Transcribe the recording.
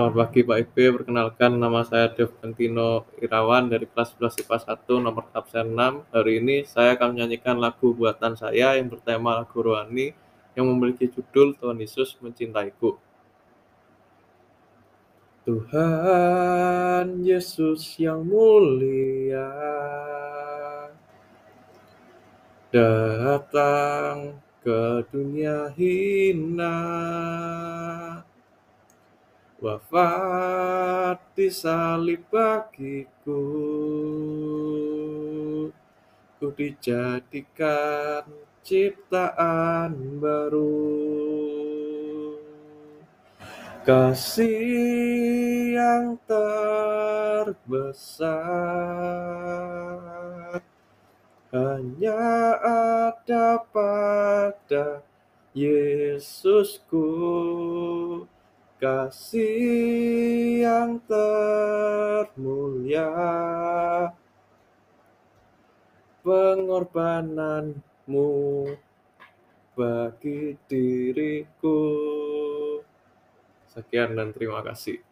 Selamat pagi Pak Ibe, perkenalkan nama saya Dev Kentino Irawan dari kelas 11 IPA 1 nomor absen 6. Hari ini saya akan menyanyikan lagu buatan saya yang bertema lagu rohani yang memiliki judul Tuhan Yesus Mencintaiku. Tuhan Yesus yang mulia datang ke dunia hina wafat di salib bagiku. Ku dijadikan ciptaan baru. Kasih yang terbesar. Hanya ada pada Yesusku kasih yang termulia. Pengorbananmu bagi diriku. Sekian dan terima kasih